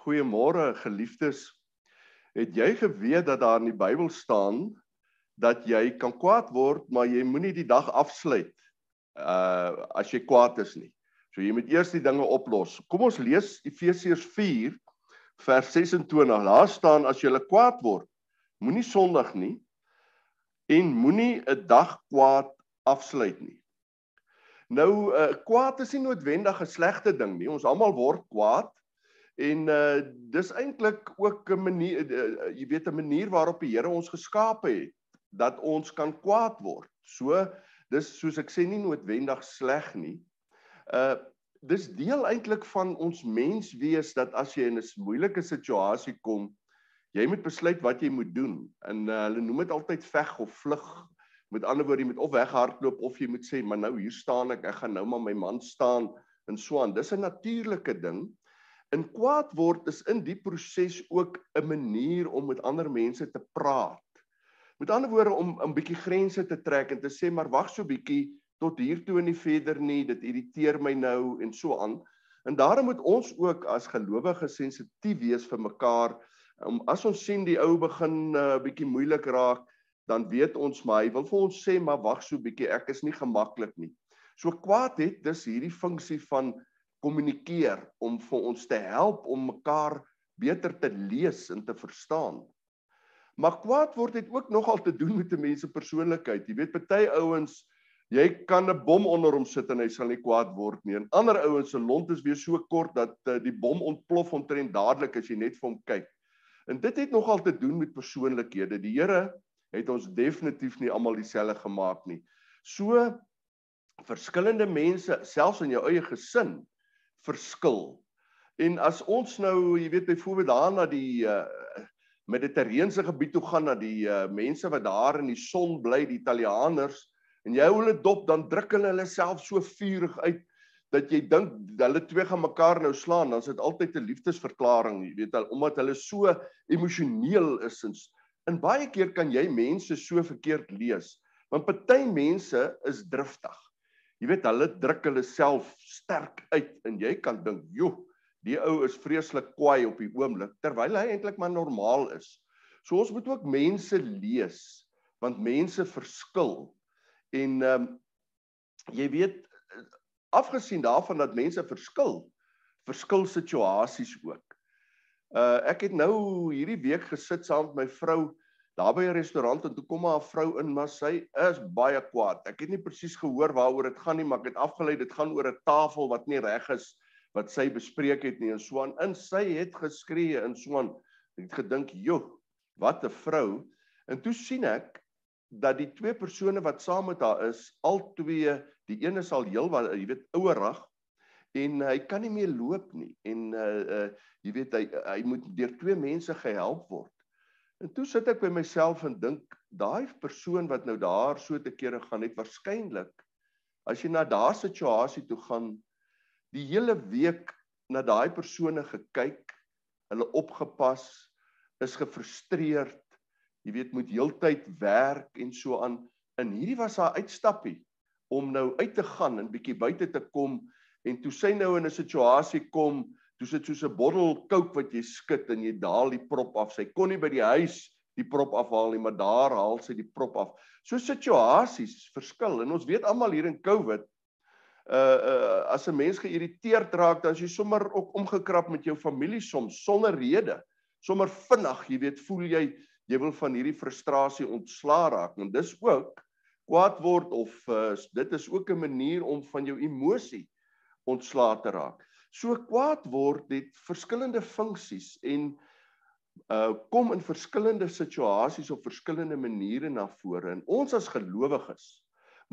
Goeiemôre geliefdes. Het jy geweet dat daar in die Bybel staan dat jy kan kwaad word, maar jy moenie die dag afsluit uh as jy kwaad is nie. So jy moet eers die dinge oplos. Kom ons lees Efesiërs 4 vers 26. Daar staan as jy kwaad word, moenie sondig nie en moenie 'n dag kwaad afsluit nie. Nou uh kwaad is nie noodwendig 'n slegte ding nie. Ons almal word kwaad. En uh dis eintlik ook 'n manier uh, jy weet 'n manier waarop die Here ons geskaap het dat ons kan kwaad word. So dis soos ek sê nie noodwendig sleg nie. Uh dis deel eintlik van ons menswees dat as jy in 'n moeilike situasie kom, jy moet besluit wat jy moet doen. En uh, hulle noem dit altyd veg of vlug. Met ander woorde, jy moet of weghardloop of jy moet sê, "Maar nou hier staan ek, ek gaan nou maar my man staan." en so aan. Dis 'n natuurlike ding. In kwaad word is in die proses ook 'n manier om met ander mense te praat. Met ander woorde om 'n bietjie grense te trek en te sê maar wag so bietjie tot hier toe en nie verder nie, dit irriteer my nou en so aan. En daarom moet ons ook as gelowiges sensitief wees vir mekaar. Om as ons sien die ou begin 'n uh, bietjie moeilik raak, dan weet ons maar hy wil vir ons sê maar wag so bietjie, ek is nie gemaklik nie. So kwaad het dis hierdie funksie van kommunikeer om vir ons te help om mekaar beter te lees en te verstaan. Maar kwaad word dit ook nogal te doen met 'n mens se persoonlikheid. Jy weet party ouens jy kan 'n bom onder hom sit en hy sal nie kwaad word nie. En ander ouens se lont is weer so kort dat uh, die bom ontplof omtrent dadelik as jy net vir hom kyk. En dit het nogal te doen met persoonlikhede. Die Here het ons definitief nie almal dieselfde gemaak nie. So verskillende mense, selfs in jou eie gesin, verskil. En as ons nou, jy weet byvoorbeeld daar na die uh Mediterrane gebied toe gaan na die uh mense wat daar in die son bly, die Italianers, en jy hou hulle dop, dan druk hulle hulle self so vurig uit dat jy dink hulle twee gaan mekaar nou slaan, dan is dit altyd 'n liefdesverklaring, jy weet, omdat hulle so emosioneel is en in baie keer kan jy mense so verkeerd lees, want party mense is driftig. Jy weet hulle druk hulle self sterk uit en jy kan dink, "Joe, die ou is vreeslik kwaai op die oomblik," terwyl hy eintlik maar normaal is. So ons moet ook mense lees want mense verskil. En ehm um, jy weet afgesien daarvan dat mense verskil, verskil situasies ook. Uh ek het nou hierdie week gesit saam met my vrou daar by 'n restaurant en toe kom maar 'n vrou in maar sy is baie kwaad. Ek het nie presies gehoor waaroor dit gaan nie, maar ek het afgelei dit gaan oor 'n tafel wat nie reg is wat sy bespreek het nie en so aan. In sy het geskree en. Ek het gedink, "Jo, wat 'n vrou." En toe sien ek dat die twee persone wat saam met haar is, al twee, die een is al heel wat jy weet ouerig en hy kan nie meer loop nie en uh uh jy weet hy hy moet deur twee mense gehelp word. En toe sit ek by myself en dink daai persoon wat nou daar so te kere gaan het waarskynlik as jy na daai situasie toe gaan die hele week na daai persone gekyk, hulle opgepas, is gefrustreerd. Jy weet moet heeltyd werk en so aan. In hierdie was haar uitstappie om nou uit te gaan en bietjie buite te kom en toe sy nou in 'n situasie kom Toe sit soos 'n bottel Coke wat jy skud en jy daal die prop af. Sy kon nie by die huis die prop afhaal nie, maar daar haal sy die prop af. So situasies verskil en ons weet almal hier in COVID uh uh as 'n mens geïrriteerd raak, dan is jy sommer ook omgekrap met jou familie soms sonder rede. Sommer vinnig, jy weet, voel jy jy wil van hierdie frustrasie ontslaa raak. En dis ook kwaad word of uh, dit is ook 'n manier om van jou emosie ontslaa te raak so kwaad word dit verskillende funksies en uh kom in verskillende situasies op verskillende maniere na vore. En ons as gelowiges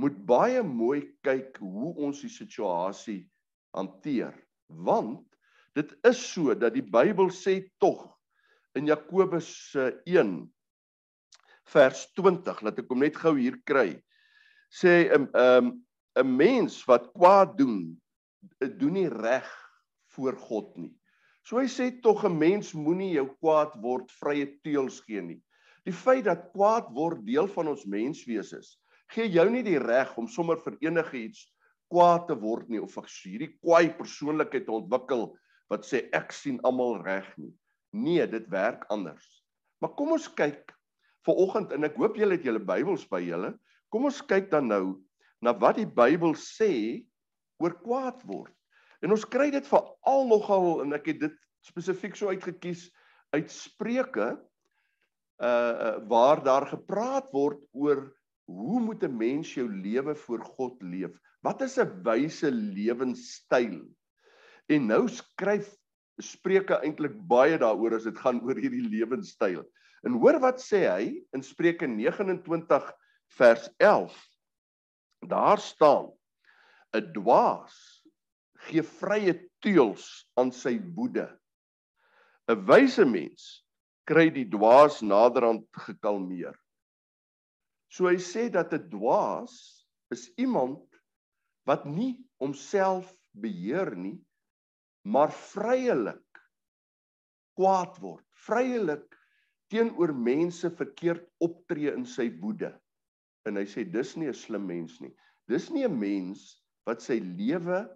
moet baie mooi kyk hoe ons die situasie hanteer want dit is so dat die Bybel sê tog in Jakobus 1 vers 20 laat ek hom net gou hier kry sê 'n um, 'n mens wat kwaad doen doen nie reg voor God nie. So hy sê tog 'n mens moenie jou kwaad word vrye teels gee nie. Die feit dat kwaad word deel van ons menswees is, gee jou nie die reg om sommer vir enige iets kwaad te word nie of vir hierdie kwaai persoonlikheid te ontwikkel wat sê ek sien almal reg nie. Nee, dit werk anders. Maar kom ons kyk vir oggend en ek hoop julle het julle Bybels by julle. Kom ons kyk dan nou na wat die Bybel sê oor kwaad word. En ons kry dit veral nogal en ek het dit spesifiek so uitgekies uit Spreuke uh waar daar gepraat word oor hoe moet 'n mens jou lewe voor God leef? Wat is 'n wyse lewenstyl? En nou skryf Spreuke eintlik baie daaroor as dit gaan oor hierdie lewenstyl. En hoor wat sê hy in Spreuke 29 vers 11. Daar staan: 'n dwaas gee vrye teels aan sy woede. 'n Wyse mens kry die dwaas naderhand gekalmeer. So hy sê dat 'n dwaas is iemand wat nie homself beheer nie, maar vryelik kwaad word, vryelik teenoor mense verkeerd optree in sy woede. En hy sê dis nie 'n slim mens nie. Dis nie 'n mens wat sy lewe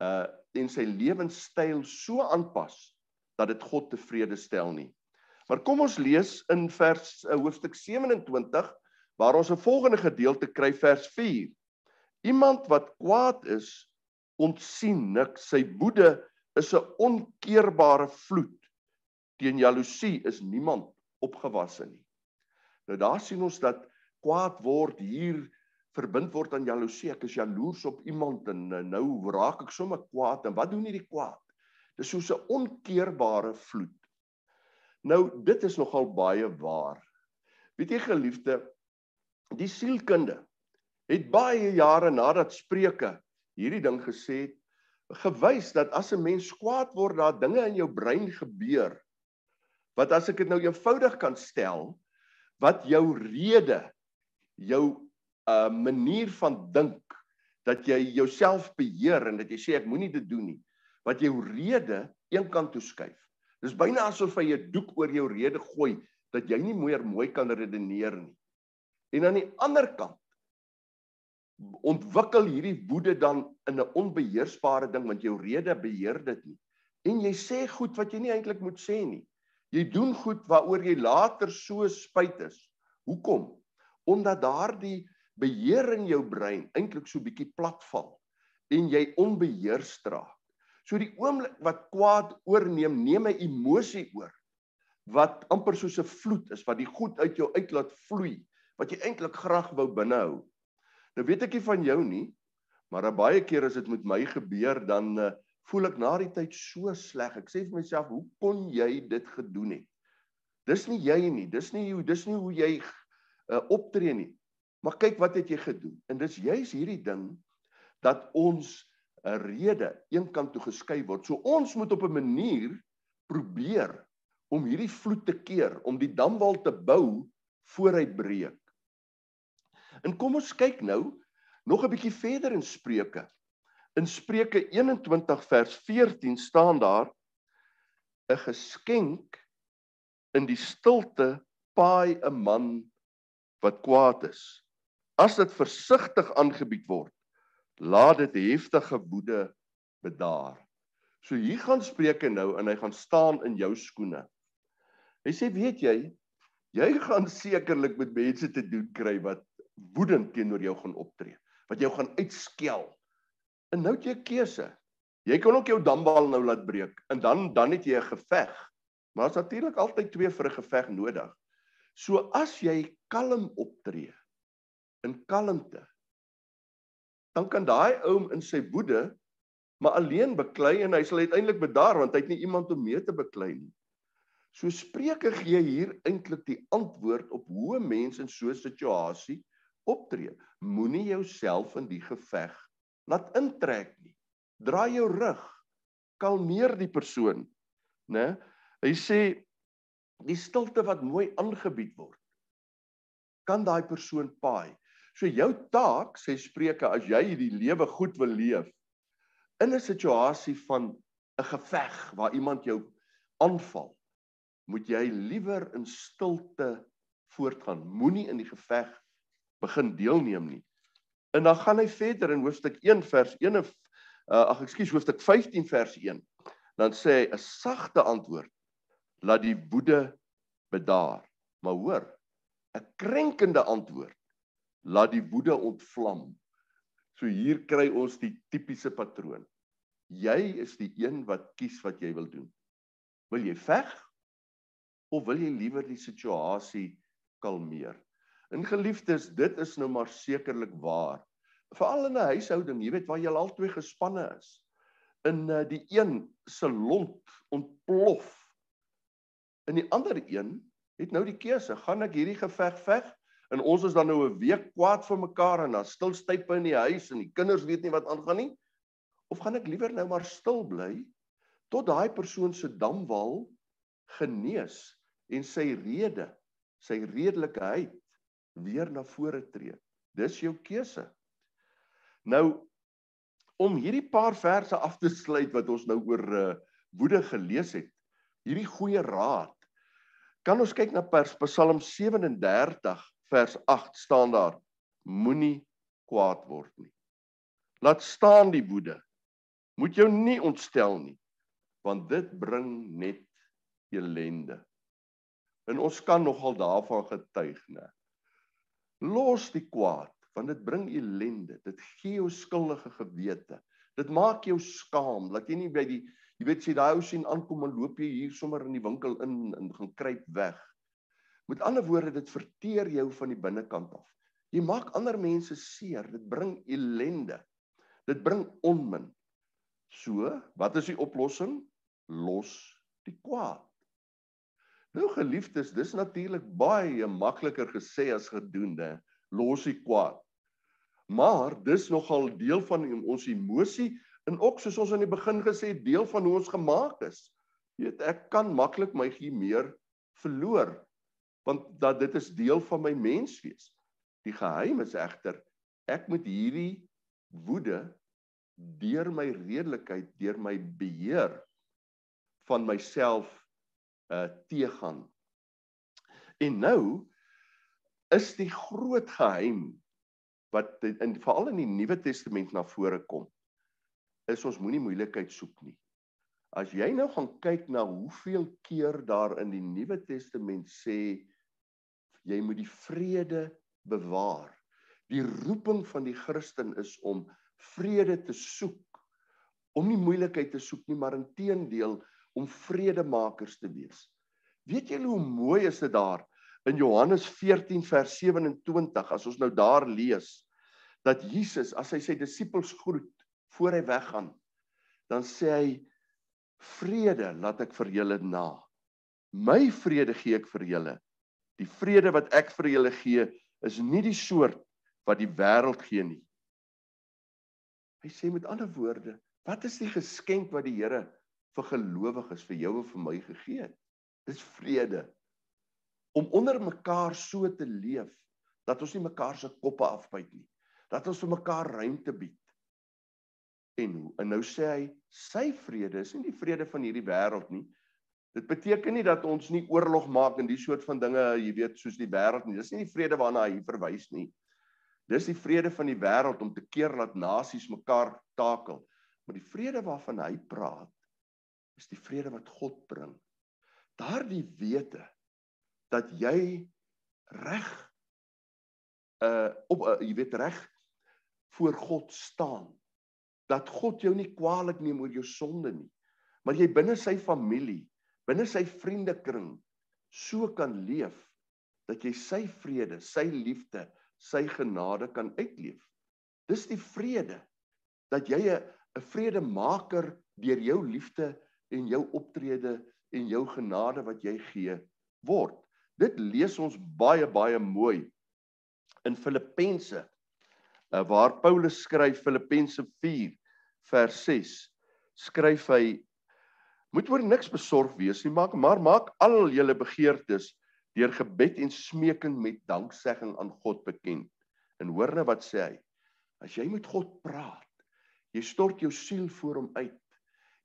uh en sy lewenstyl so aanpas dat dit God tevrede stel nie. Maar kom ons lees in vers uh, hoofstuk 27 waar ons 'n volgende gedeelte kry vers 4. Iemand wat kwaad is, ontsien niks. Sy woede is 'n onkeerbare vloed. Teen jaloesie is niemand opgewasse nie. Nou daar sien ons dat kwaad word hier verbind word aan jaloesie. Ek is jaloers op iemand en nou raak ek sommer kwaad en wat doen hierdie kwaad? Dis soos 'n onkeerbare vloed. Nou dit is nogal baie waar. Weet jy geliefde, die sielkunde het baie jare nadat Spreuke hierdie ding gesê het, gewys dat as 'n mens kwaad word, daar dinge in jou brein gebeur wat as ek dit nou eenvoudig kan stel, wat jou rede, jou 'n manier van dink dat jy jouself beheer en dat jy sê ek moenie dit doen nie, wat jou rede eenkant toe skuif. Dis byna asof hy 'n doek oor jou rede gooi dat jy nie meer mooi kan redeneer nie. En aan die ander kant ontwikkel hierdie woede dan in 'n onbeheersbare ding want jou rede beheer dit nie. En jy sê goed wat jy nie eintlik moet sê nie. Jy doen goed waaroor jy later so spyt is. Hoekom? Omdat daardie beheer in jou brein eintlik so bietjie platval en jy onbeheers raak. So die oomblik wat kwaad oorneem, neem hy emosie oor wat amper soos 'n vloed is wat die goed uit jou uitlaat vloei wat jy eintlik graag wou binnehou. Nou weet ek nie van jou nie, maar baie keer as dit met my gebeur dan uh, voel ek na die tyd so sleg. Ek sê vir myself, "Hoe kon jy dit gedoen het?" Dis nie jy nie, dis nie hoe dis nie hoe jy uh, optree nie. Maar kyk wat het jy gedoen? En dis juis hierdie ding dat ons 'n rede eenkant toe geskei word. So ons moet op 'n manier probeer om hierdie vloed te keer, om die damwal te bou voor hy breek. En kom ons kyk nou nog 'n bietjie verder in Spreuke. In Spreuke 21 vers 14 staan daar 'n geskenk in die stilte paai 'n man wat kwaad is. As dit versigtig aangebied word, laat dit heftige woede bedaar. So hier gaan Spreuke nou en hy gaan staan in jou skoene. Hy sê weet jy, jy gaan sekerlik met mense te doen kry wat woedend teenoor jou gaan optree, wat jou gaan uitskel. En nou het jy 'n keuse. Jy kan ook jou dambal nou laat breek en dan dan het jy 'n geveg. Maar daar's natuurlik altyd twee vir 'n geveg nodig. So as jy kalm optree in kalmte dan kan daai oom in sy woede maar alleen beklei en hy sal uiteindelik bedaar want hy het nie iemand om mee te beklei nie. So Spreuke gee hier eintlik die antwoord op hoe 'n mens in so 'n situasie optree. Moenie jouself in die geveg laat intrek nie. Draai jou rug. Kalmeer die persoon, né? Hy sê die stilte wat mooi aangebied word kan daai persoon paai. So jou taak, sê Spreuke, as jy hierdie lewe goed wil leef in 'n situasie van 'n geveg waar iemand jou aanval, moet jy liewer in stilte voortgaan. Moenie in die geveg begin deelneem nie. En dan gaan hy verder in hoofstuk 1 vers 1 of uh, ag ekskuus hoofstuk 15 vers 1. dan sê hy 'n sagte antwoord laat die woede bedaar. Maar hoor, 'n krenkende antwoord laat die woede ontvlam. So hier kry ons die tipiese patroon. Jy is die een wat kies wat jy wil doen. Wil jy veg of wil jy liewer die situasie kalmeer? In geliefdes, dit is nou maar sekerlik waar. Veral in 'n huishouding, jy weet waar jy al twee gespanne is. In uh, die een se lont ontplof. In die ander een het nou die keuse, gaan ek hierdie geveg veg en ons is dan nou 'n week kwaad vir mekaar en dan stilstype in die huis en die kinders weet nie wat aangaan nie? Of gaan ek liewer nou maar stil bly tot daai persoon se damwal genees en sy rede, sy redelikheid weer na vore tree. Dis jou keuse. Nou om hierdie paar verse af te sluit wat ons nou oor uh, woede gelees het, hierdie goeie raad. Kan ons kyk na Psalm 37 vers 8 staan daar: Moenie kwaad word nie. Laat staan die woede. Moet jou nie ontstel nie, want dit bring net elende. En ons kan nogal daarvan getuig, né? Los die kwaad, want dit bring ellende. Dit gee jou skuldige gewete. Dit maak jou skaam. Laat jy nie by die jy weet sê daai ou sien aankom en loop jy hier sommer in die winkel in en gaan kruip weg. Met ander woorde, dit verteer jou van die binnekant af. Jy maak ander mense seer. Dit bring ellende. Dit bring onmin. So, wat is die oplossing? Los die kwaad. Nou geliefdes, dis natuurlik baie makliker gesê as gedoen, hè. Los die kwaad. Maar dis nogal deel van ons emosie en ook soos ons aan die begin gesê het, deel van hoe ons gemaak is. Jy weet, ek kan maklik my gemeer verloor want dat dit is deel van my menswees. Die geheim is egter ek moet hierdie woede deur my redelikheid, deur my beheer van myself uh teegaan. En nou is die groot geheim wat in veral in die Nuwe Testament na vore kom is ons moenie moeilikheid soek nie. As jy nou gaan kyk na hoeveel keer daar in die Nuwe Testament sê jy moet die vrede bewaar. Die roeping van die Christen is om vrede te soek, om nie moeilikheid te soek nie, maar inteendeel om vredemakers te wees. Weet julle hoe mooi is dit daar in Johannes 14 vers 27 as ons nou daar lees dat Jesus as hy sy disippels groet voor hy weggaan dan sê hy vrede laat ek vir julle na. My vrede gee ek vir julle. Die vrede wat ek vir julle gee is nie die soort wat die wêreld gee nie. Hy sê met ander woorde, wat is die geskenk wat die Here vir gelowiges vir jou en vir my gegee het. Dis vrede. Om onder mekaar so te leef dat ons nie mekaar se koppe afbyt nie. Dat ons vir mekaar ruimte bied. En en nou sê hy sy vrede is nie die vrede van hierdie wêreld nie. Dit beteken nie dat ons nie oorlog maak en die soort van dinge, jy weet, soos die wêreld nie. Dis nie die vrede waarna hy verwys nie. Dis die vrede van die wêreld om te keer dat nasies mekaar takel. Maar die vrede waarvan hy praat is die vrede wat God bring. Daardie wete dat jy reg uh op uh, jy weet reg voor God staan. Dat God jou nie kwaadlik neem oor jou sonde nie, maar jy binne sy familie, binne sy vriendekring so kan leef dat jy sy vrede, sy liefde, sy genade kan uitleef. Dis die vrede dat jy 'n 'n vredemaker deur jou liefde en jou optrede en jou genade wat jy gee word. Dit lees ons baie baie mooi in Filippense eh, waar Paulus skryf Filippense 4 vers 6 skryf hy moet oor niks besorg wees nie maak maar maak al julle begeertes deur gebed en smeking met danksegging aan God bekend. En hoor nou wat sê hy? As jy met God praat, jy stort jou siel voor hom uit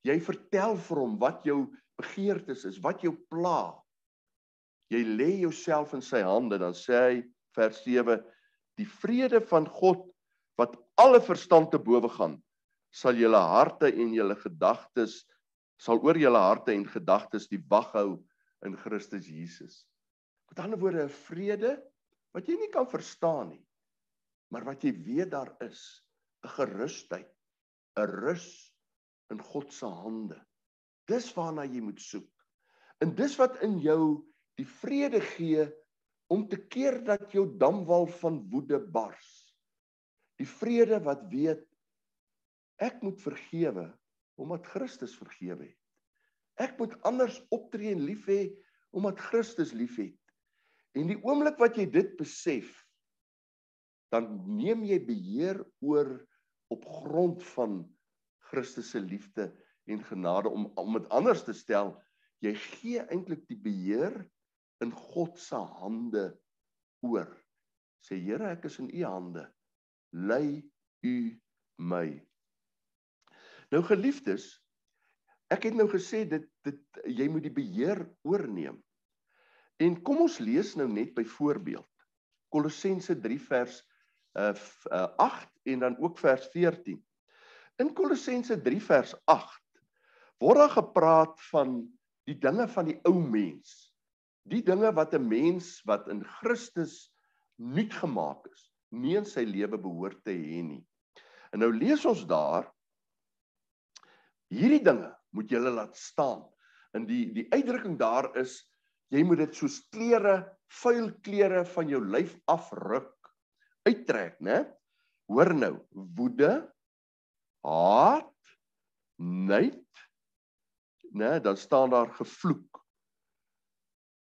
Jy vertel vir hom wat jou begeertes is, wat jou pla. Jy lê jouself in sy hande, dan sê hy vers 7: Die vrede van God wat alle verstand te bowe gaan, sal julle harte en julle gedagtes sal oor julle harte en gedagtes die wag hou in Christus Jesus. Met ander woorde 'n vrede wat jy nie kan verstaan nie, maar wat jy weet daar is, 'n gerusheid, 'n rus in God se hande. Dis waarna jy moet soek. En dis wat in jou die vrede gee om te keer dat jou damwal van woede bars. Die vrede wat weet ek moet vergewe omdat Christus vergewe het. Ek moet anders optree en lief hê omdat Christus liefhet. En die oomblik wat jy dit besef, dan neem jy beheer oor op grond van Christus se liefde en genade om om dit anders te stel, jy gee eintlik die beheer in God se hande oor. Sê Here, ek is in u hande. Lei u my. Nou geliefdes, ek het nou gesê dit dit jy moet die beheer oorneem. En kom ons lees nou net byvoorbeeld Kolossense 3 vers uh, uh 8 en dan ook vers 14. In Kolossense 3 vers 8 word daar gepraat van die dinge van die ou mens. Die dinge wat 'n mens wat in Christus nuut gemaak is, nie in sy lewe behoort te hê nie. En nou lees ons daar hierdie dinge moet jy laat staan. In die die uitdrukking daar is jy moet dit soos klere, vuil klere van jou lyf afruk, uittrek, né? Hoor nou, woede, haat, nait, né, dan staan daar gevloek.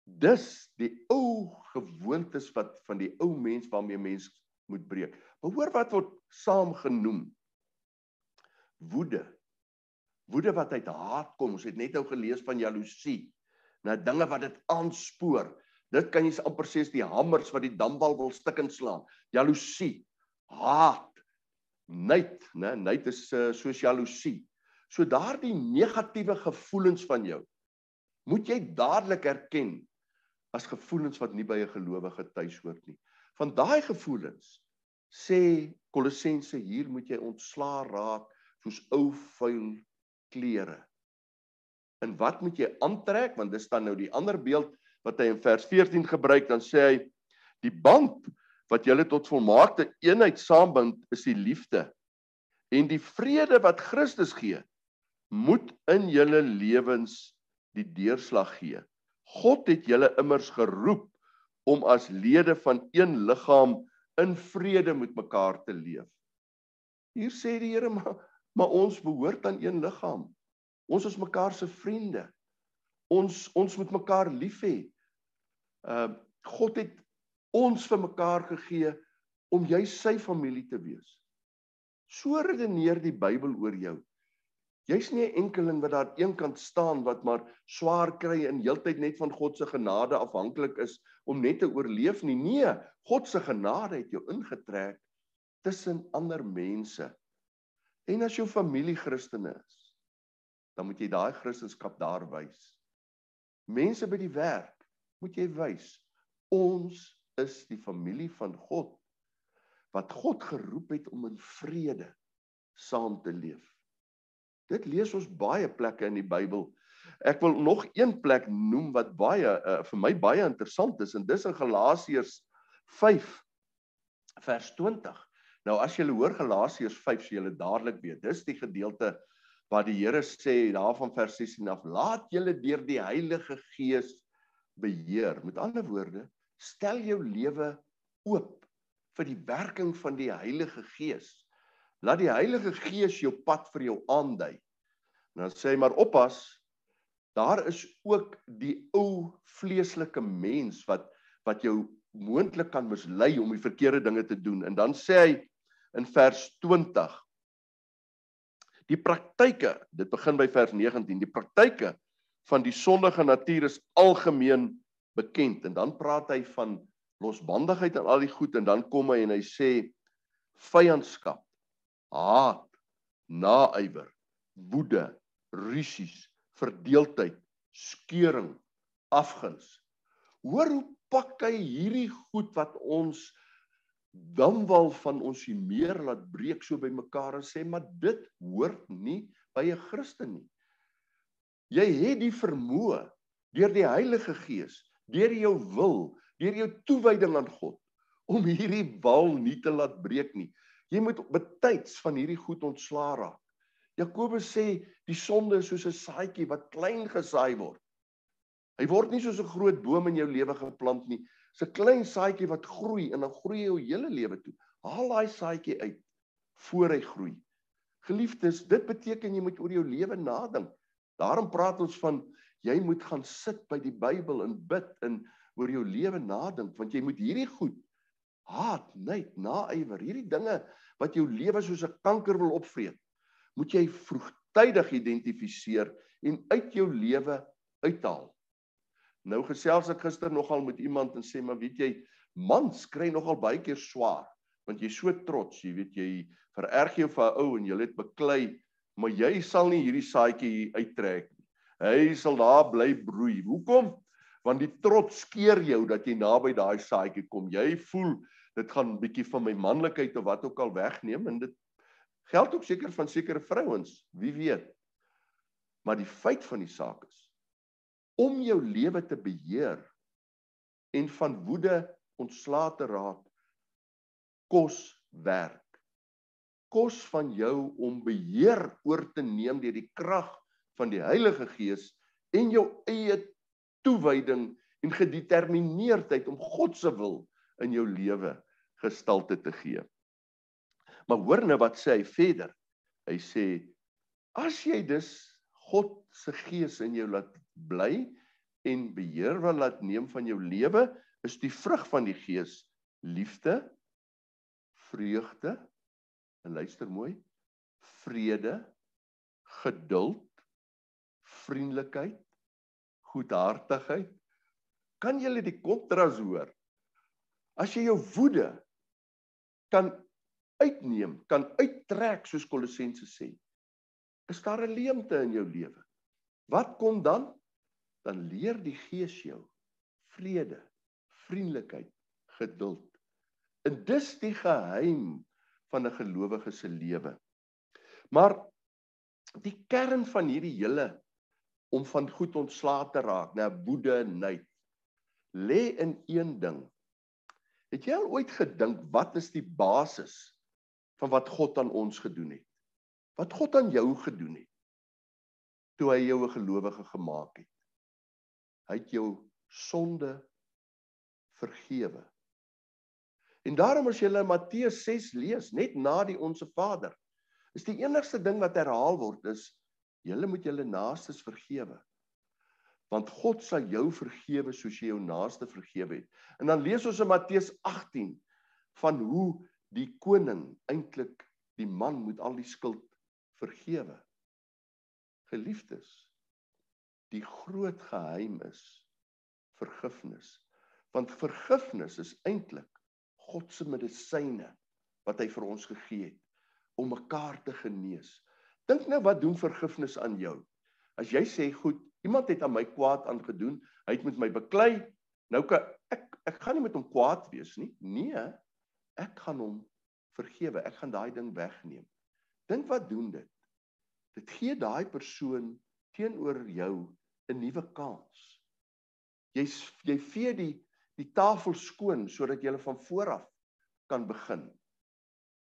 Dis die ou gewoontes wat van die ou mens waarmee mens moet breek. Maar hoor wat word saam genoem. Woede. Woede wat uit haat kom. Ons het net nou gelees van jaloesie. Na dinge wat dit aanspoor. Dit kan jy amper sê is die hamers wat die dambal wil stukkend slaan. Jaloesie, haat, nait, né? Nait is uh, soos jaloesie. So daardie negatiewe gevoelens van jou moet jy dadelik erken as gevoelens wat nie by 'n gelowige tuis hoort nie. Van daai gevoelens sê Kolossense hier moet jy ontslaa raak soos ou vuil klere. En wat moet jy aantrek want dis dan nou die ander beeld wat hy in vers 14 gebruik dan sê hy die band wat julle tot volmaakte eenheid saambind is die liefde en die vrede wat Christus gee moet in julle lewens die deurslag gee. God het julle immers geroep om as lede van een liggaam in vrede met mekaar te leef. Hier sê die Here maar maar ons behoort aan een liggaam. Ons is mekaar se vriende. Ons ons moet mekaar lief hê. Uh God het ons vir mekaar gegee om jy sy familie te wees. So redeneer die Bybel oor jou. Jy's nie 'n enkeling wat daar eenkant staan wat maar swaar kry en heeltyd net van God se genade afhanklik is om net te oorleef nie. Nee, God se genade het jou ingetrek tussen ander mense. En as jou familie Christene is, dan moet jy daai Christendom daar wys. Mense by die werk, moet jy wys ons is die familie van God wat God geroep het om in vrede saam te leef. Dit lees ons baie plekke in die Bybel. Ek wil nog een plek noem wat baie uh, vir my baie interessant is en dis in Galasiërs 5 vers 20. Nou as jy hoor Galasiërs 5, sê jy dadelik weet, dis die gedeelte waar die Here sê daarvan vers 16 af, laat julle deur die Heilige Gees beheer. Met ander woorde, stel jou lewe oop vir die werking van die Heilige Gees. Laat die Heilige Gees jou pad vir jou aandui. En dan sê hy maar oppas, daar is ook die ou vleeslike mens wat wat jou moontlik kan mislei om die verkeerde dinge te doen. En dan sê hy in vers 20 Die praktyke, dit begin by vers 19, die praktyke van die sondige natuur is algemeen bekend en dan praat hy van losbandigheid en al die goed en dan kom hy en hy sê vyandskap haat, naaiwer, woede, rusies, verdeeldheid, skeuring, afguns. Hoor hoe pak hy hierdie goed wat ons damwal van ons hier meer laat breek so by mekaar en sê maar dit hoort nie by 'n Christen nie. Jy het die vermoë deur die Heilige Gees, deur jou wil, deur jou toewyding aan God om hierdie wal nie te laat breek nie. Jy moet betyds van hierdie goed ontslaa raak. Jakobus sê die sonde is soos 'n saadjie wat klein gesaai word. Hy word nie soos 'n groot boom in jou lewe geplant nie. 'n klein saadjie wat groei en dan groei jou hele lewe toe. Haal daai saadjie uit voor hy groei. Geliefdes, dit beteken jy moet oor jou lewe nadink. Daarom praat ons van jy moet gaan sit by die Bybel en bid en oor jou lewe nadink want jy moet hierdie goed haat, net, naaiwer, hierdie dinge wat jou lewe soos 'n kanker wil opvreet, moet jy vroegtydig identifiseer en uit jou lewe uithaal. Nou gesels ek gister nogal met iemand en sê maar weet jy, mans kry nogal baie keer swaar want jy's so trots, jy weet jy vererg jou vir 'n ou en jy het beklei maar jy sal nie hierdie saadjie uittrek nie. Hy sal daar bly broei. Hoekom? Want die trots skeer jou dat jy naby daai saadjie kom. Jy voel dit gaan 'n bietjie van my manlikheid of wat ook al wegneem en dit geld ook seker van sekere vrouens, wie weet. Maar die feit van die saak is om jou lewe te beheer en van woede ontslae te raak kos werk kos van jou om beheer oor te neem deur die krag van die Heilige Gees en jou eie toewyding en gedetermineerdheid om God se wil in jou lewe gestalte te gee. Maar hoor nou wat sê hy verder. Hy sê as jy dus God se gees in jou laat bly en beheer wil laat neem van jou lewe, is die vrug van die gees liefde, vreugde, En luister mooi. Vrede, geduld, vriendelikheid, goedhartigheid. Kan jy die kontras hoor? As jy jou woede kan uitneem, kan uittrek soos Kolossense sê, is daar 'n leemte in jou lewe. Wat kom dan? Dan leer die Gees jou vrede, vriendelikheid, geduld. En dis die geheim van 'n gelowige se lewe. Maar die kern van hierdie hele om van goed ontslae te raak, nou woede nait, lê in een ding. Het jy al ooit gedink wat is die basis van wat God aan ons gedoen het? Wat God aan jou gedoen het toe hy jou 'n gelowige gemaak het? Hy het jou sonde vergewe. En daarom as jy in Matteus 6 lees, net na die onsse Vader, is die enigste ding wat herhaal word is julle moet julle naastes vergewe. Want God sal jou vergewe soos jy jou naaste vergewe het. En dan lees ons in Matteus 18 van hoe die koning eintlik die man moet al die skuld vergewe. Geliefdes, die groot geheim is vergifnis. Want vergifnis is eintlik God se medisyne wat hy vir ons gegee het om mekaar te genees. Dink nou wat doen vergifnis aan jou? As jy sê goed, iemand het aan my kwaad aangedoen, hy het met my beklei, nou kan ek ek gaan nie met hom kwaad wees nie. Nee, ek gaan hom vergewe. Ek gaan daai ding wegneem. Dink wat doen dit? Dit gee daai persoon teenoor jou 'n nuwe kans. Jy jy vee die die tafel skoon sodat jy van vooraf kan begin.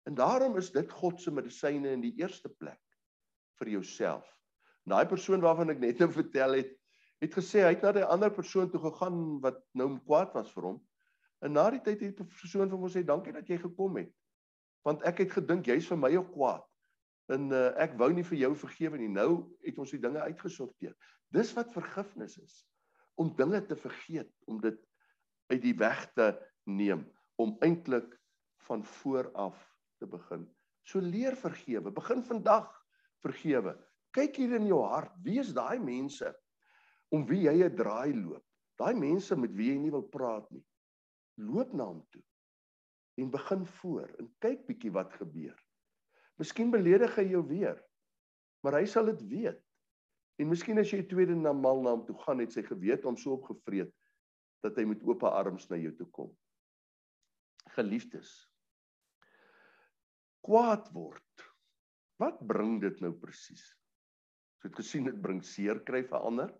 En daarom is dit God se medisyne in die eerste plek vir jouself. Daai persoon waarvan ek net nou vertel het, het gesê hy het na 'n ander persoon toe gegaan wat nou kwaad was vir hom. En na die tyd het die persoon vir hom gesê dankie dat jy gekom het. Want ek het gedink jy's vir my ook kwaad. En uh, ek wou nie vir jou vergewe nie. Nou het ons die dinge uitgesorteer. Dis wat vergifnis is. Om dinge te vergeet, om dit uit die weg te neem om eintlik van voor af te begin. So leer vergewe. Begin vandag vergewe. Kyk hier in jou hart. Wie is daai mense om wie jy 'n draai loop? Daai mense met wie jy nie wil praat nie. Loop na hom toe en begin voor en kyk bietjie wat gebeur. Miskien beledig hy jou weer. Maar hy sal dit weet. En miskien as jy tweede na mal na hom toe gaan, het sy geweet om so opgevreet dat hy met oop arms na jou toe kom. Geliefdes. Kwaad word. Wat bring dit nou presies? So het gesien dit bring seer kry vir ander.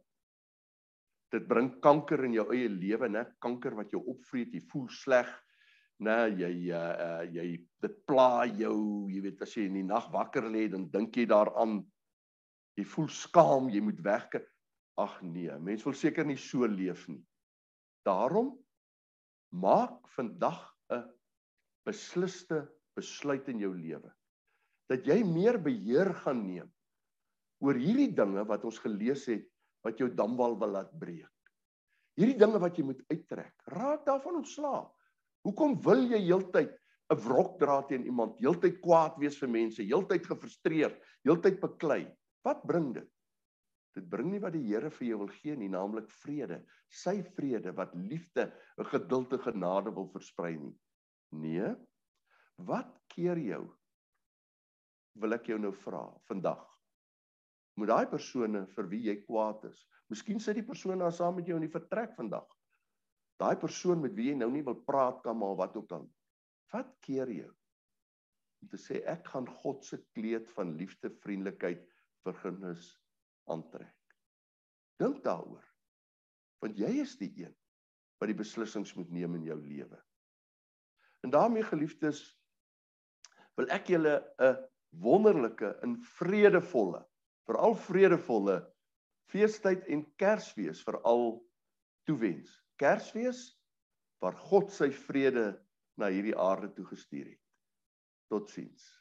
Dit bring kanker in jou eie lewe, né? Kanker wat jou opvreet, jy voel sleg, né? Jy uh, jy dit pla jou, jy weet as jy in die nag wakker lê, dan dink jy daaraan. Jy voel skaam, jy moet weg. Ag nee, mens wil seker nie so leef nie. Daarom maak vandag 'n besliste besluit in jou lewe dat jy meer beheer gaan neem oor hierdie dinge wat ons gelees het wat jou damwal wil laat breek. Hierdie dinge wat jy moet uittrek. Raak daarvan ontslae. Hoekom wil jy heeltyd 'n wrok dra teen iemand, heeltyd kwaad wees vir mense, heeltyd gefrustreerd, heeltyd beklei? Wat bring dit? Dit bring nie wat die Here vir jou wil gee nie, naamlik vrede. Sy vrede wat liefde, 'n geduldige genade wil versprei nie. Nee. Wat keer jou? Wil ek jou nou vra vandag? met daai persone vir wie jy kwaad is. Miskien sit die persoon daar saam met jou in die vertrek vandag. Daai persoon met wie jy nou nie wil praat kan maar wat ook al. Wat keer jou? Om te sê ek gaan God se kleed van liefde, vriendelikheid, vergifnis aantrek. Dink daaroor. Want jy is die een wat die beslissings moet neem in jou lewe. En daarmee geliefdes wil ek julle 'n wonderlike en vredevolle veral vredevolle feestyd en Kersfees veral toewens. Kersfees waar God sy vrede na hierdie aarde toe gestuur het. Totsiens.